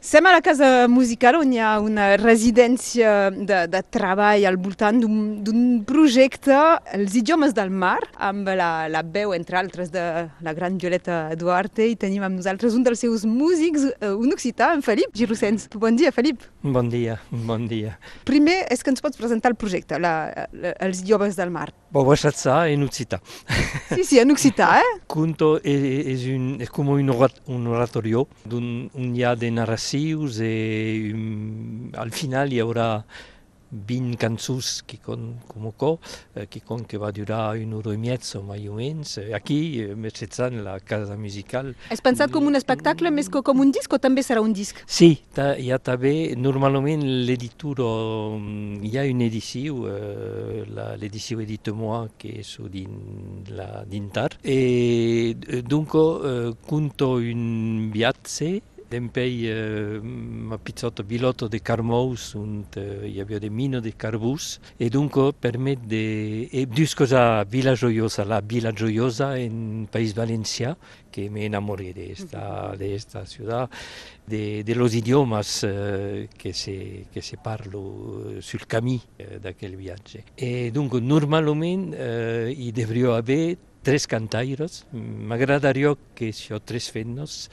Sem a la casa musical on hi ha una residència de, de treball al voltant d'un projecte, els idiomes del mar, amb la, la veu, entre altres, de la gran Violeta Duarte, i tenim amb nosaltres un dels seus músics, eh, un occità, en Felip Girossens. Bon dia, Felip. Bon dia, bon dia. Primer, és que ens pots presentar el projecte, la, la, els idiomes del mar. Bon, moi, ça, ça, et Nuxita. Si, si, Nuxita, eh? Conto è, è, come un, orat- un oratorio, un, un dia de narratius, e um, al finale avrà haurà 20 cançons que con, com co, eh, que, va durar un hora i mezzo, mai o menys. Eh, aquí, eh, mitjançant la casa musical... És pensat com un espectacle més que com un disc o també serà un disc? Sí, ta, hi ha també, normalment l'editor, mm, hi ha una edició, eh, l'edició Edite Moi, que és din, la d'Intar, e dunque eh, conto un viatge Dempei eh, ma pizzotto bilotto de Carmous und eh, hi havia de mino de Carbus e dunque per me de e discosa Villa Gioiosa, la Villa Gioiosa in País Valencia que me enamoré de esta, de esta ciudad, de, de los idiomas eh, que, se, que se parlo sul camí eh, d'aquel viatge. E dunque normalment eh, hi devria haver tres cantaires, m'agradaria que això tres fennos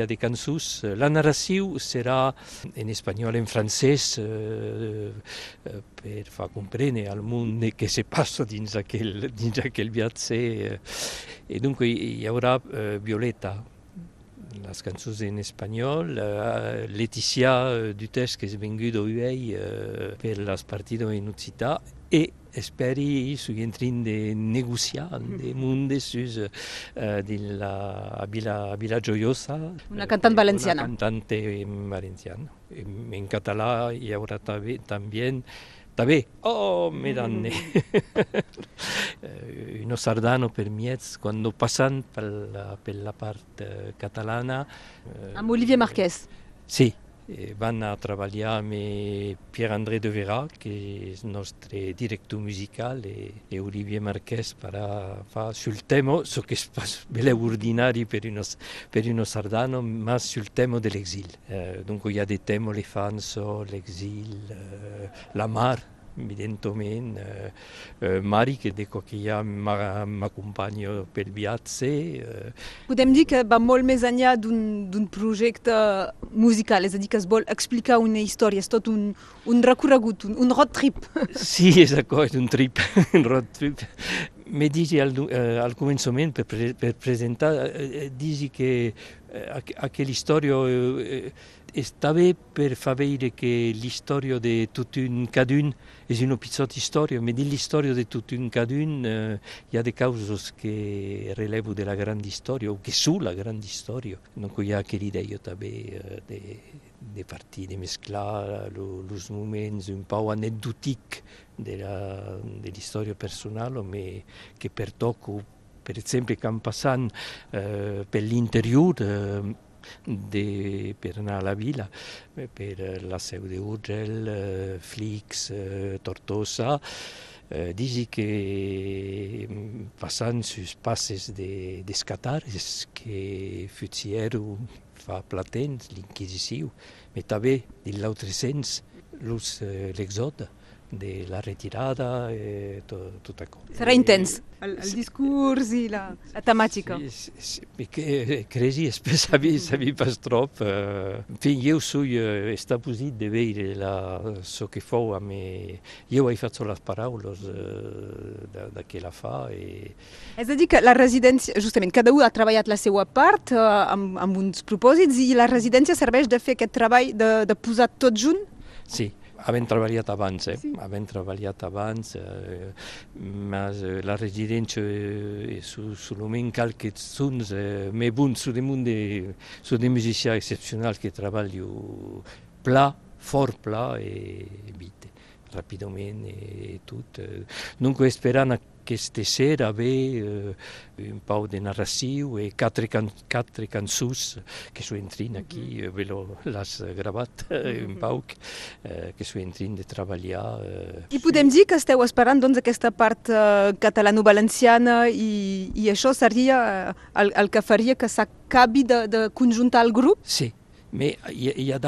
ha des cançons. La narració serà en espanyol, en francès, eh, eh, per far comprendre al món què se passa dins aquell, dins viatge. Eh. E dunque hi haurà eh, Violeta, les cançons en espanyol, uh, Leticia Dutes, que és venguda avui uh, per les partides en occità, e esperi sugli entrinde negociante mm. munde sus uh, de la Villa, Villa Gioiosa. Una cantante eh, valenciana. Una cantante valenciana, en, en catalá y ahora tabe, también. Oh, me danne. Mm. Eh, uno sardano per cuando pasan per la, per la parte catalana. A Olivier Marquez. Sí, Eh, e vanno a lavorare Pierre-André de Vera, che è il nostro Olivier Marquez per fare sul tema, so che è bello ordinario per uno, per uno sardano, ma sul tema dell'esilio. Eh, il y a dei temi, le fanzo, oh, l'exil, eh, la mare. Evidentment, eh, eh, Mari, que de que ja m'acompanyo pel viatge. Eh. Podem dir que va molt més enllà d'un projecte musical, és a dir, que es vol explicar una història, és tot un, un recorregut, un, un road trip. Sí, és d'acord, un trip, un road trip. Me digi al, eh, al començament, per, pre, per presentar, eh, digi que eh, aquella història eh, stava per fare che l'istoria di Tutun Cadun è un episodio storico, ma dell'istoria di Tutun Cadun eh, c'è delle cause che rilevo della grande storia, o che sulla grande storia, non c'è che l'idea eh, di partire, mesclare lo, lo momenti un po' aneddotici della, dell'istoria personale, ma che per tocco, per esempio, quando passano eh, per l'interiore. Eh, de, per anar a la vila, eh, per la seu d'Urgel, eh, Flix, eh, Tortosa, eh, dici que mm, passant sus passes de, d'escatares que Fuziero fa platents l'inquisició, ma també de l'altre sens l'exode de la retirada e tot, tot això. Serà intens, el, el discurs i la, la temàtica. Sí, sí, sí, que crisi espès sabi, sabi pas trop. Uh, en fi, jo soy uh, de veure la, so que fou a me... Jo he fet les paraules uh, de, de que la fa. I... És a dir, que la residència, justament, cada un ha treballat la seva part uh, amb, amb uns propòsits i la residència serveix de fer aquest treball de, de posar tot junt? Sí, havent treballat abans, eh? Sí. havent treballat abans, eh, mas eh, la residència eh, su, solament qualques sons, eh, me bon, su de munt de, su de musicians excepcionals que treballo pla, fort pla e vite, rapidament tot. Eh. Dunque sperant aquesta sera ve eh, un pau de narració e quatre, can, quatre cançons que s'ho entrin aquí, mm -hmm. ve lo, l'has gravat, un pau eh, que s'ho entrin de treballar. Eh. I podem dir que esteu esperant doncs, aquesta part eh, catalano-valenciana i, i això seria el, el que faria que s'acabi de, de conjuntar el grup? Sí, Mais il y a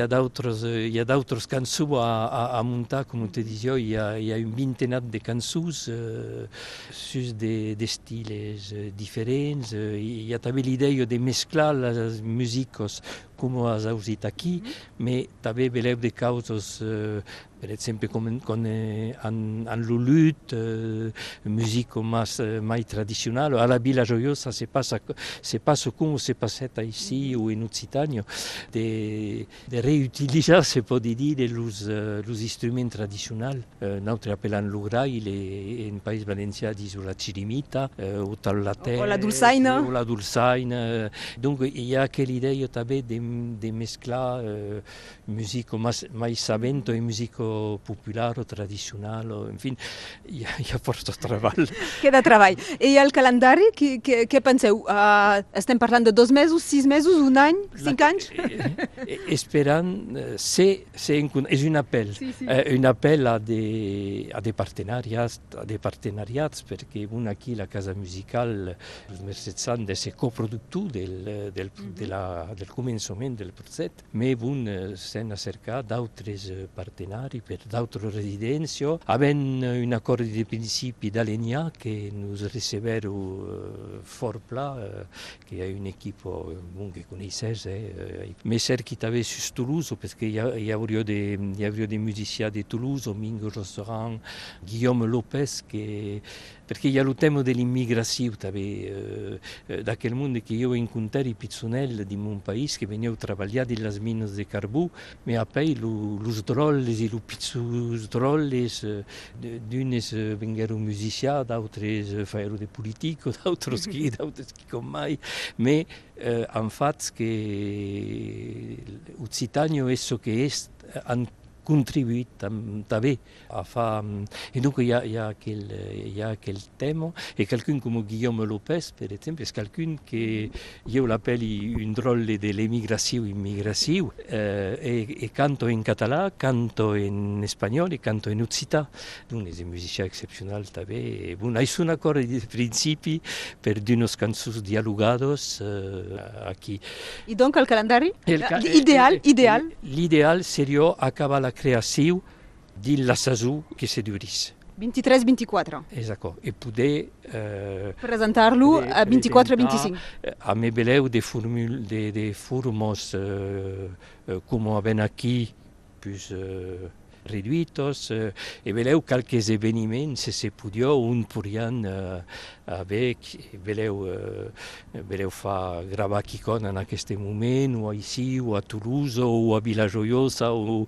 a d'autres cançons à, à, à monter comme te disais il y a une vingtaine de cançons euh, sur des, styles différents. Il y a l'idée de mesclar les musiques comme as ausit aquí, -hmm. mais també de causes uh, per exemple, com, com eh, en, en l'ulut, eh, musique más, mai tradicional. A la Villa Joyosa se passa, se passa com se ici ou en Occitanie, de, de reutilitzar, se pot dir, tradicionals. Eh, Nosaltres apel·lant l'ugrail, en País Valencià diu la chirimita, eh, o la terra, o la dolçaina. O la dolçaina. Donc, hi ha aquella idea també de, de mesclar eh, musique mai sabento e musique popular o tradicional, o, en fi, hi ha, hi ha força treball. Queda treball. I el calendari, què, què, què penseu? Uh, estem parlant de dos mesos, sis mesos, un any, cinc La, anys? Eh, eh, esperant, c'est, c'est un, és un appel, sí, sí. Eh, un appel a des, a des partenariats, a des partenariats, perquè un aquí, la Casa Musical, el Merced Sant, de ser coproductor del, del, mm -hmm. de la, del començament moment del procès, mais vous s'en cercat d'autres eh, partenaris per d'autres residences, avent eh, un accord de principi d'Alenia que nous receveru eh, fort plat, que a une équipe bon, que connaissez, eh? mais cert qui t'avait sur Toulouse, parce qu'il y, a, y, avait des, des musiciens de Toulouse, Mingo Rosserand, Guillaume Lopez, que perché gli all'utemo dell'immigrazione, eh, eh, da quel mondo che io incontrai pizzonelli di un paese che veniva travagliato dalle mine di carbù, mi appei lo sdrolles e lo pizzosdrolles, eh, d'une eh, vengero musicien, d'altre eh, faero politici politico, d'altre mhm. chi, d'altre chi con mai, ma eh, han fatto che il l'Occitano esso che è, contribuït també a fa... E dunque hi ha, hi ha, quel, hi ha quel tema, e qualcun come Guillaume Lopez, per esempio, è qualcun che io l'appelli un drolle dell'emigrazione immigrazione, eh, e, e canto in català, canto in spagnolo e canto in occità. Dunque è un musicien exceptionnel també. Bon, hai un acord di principi per d'unos cançons dialogados eh, aquí. I donc el calendari? El ca ideal, ideal? L'ideal seria acabar la creació de la saison que se durisse. 23-24. Exacte. E poder... Eh, Presentar-lo a 24-25. A me beleu de, formul, de, de formos eh, com ven aquí, pues, eh, reduïtos, eh, e beleu qualques esdeveniments, se se podia, un podrien eh, eh, beleu fa gravar quicon en aquest moment, o ici, o a Toulouse, o a Vila Joiosa, o,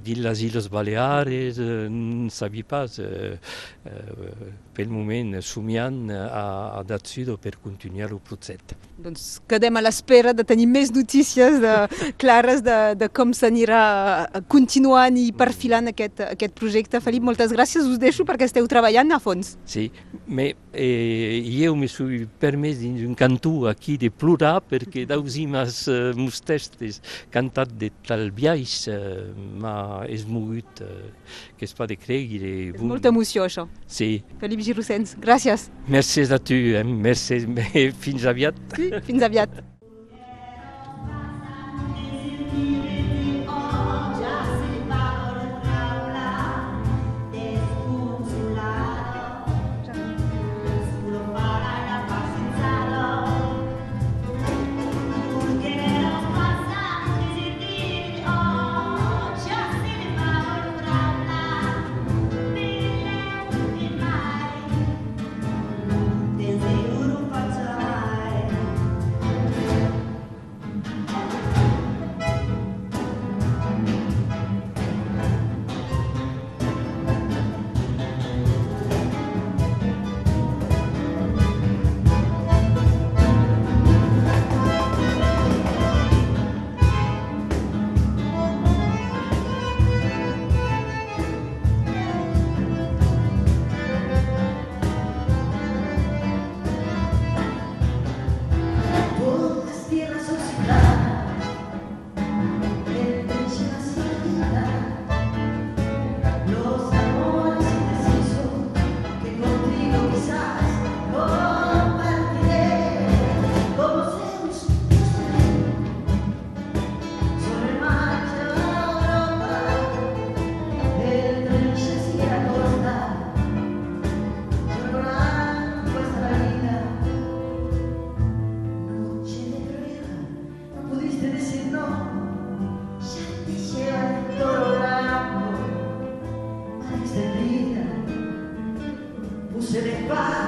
dins les Illes Baleares, eh, sabia pas, eh, eh, pel moment somiant a, a Datsudo per continuar el procés. Doncs quedem a l'espera de tenir més notícies clares de, de com s'anirà continuant i perfilant aquest, aquest projecte. Felip, moltes gràcies, us deixo perquè esteu treballant a fons. Sí, me, eh, io mi sono permesso in un cantù aquí de plorar perché dausimas uh, mustestes cantat de tal biais uh, m'ha esmogut uh, que es pot creure. És molta emoció, això. Sí. Felip Girossens, gràcies. Merci a tu, eh? merci, fins aviat. Sí, fins aviat. se levar.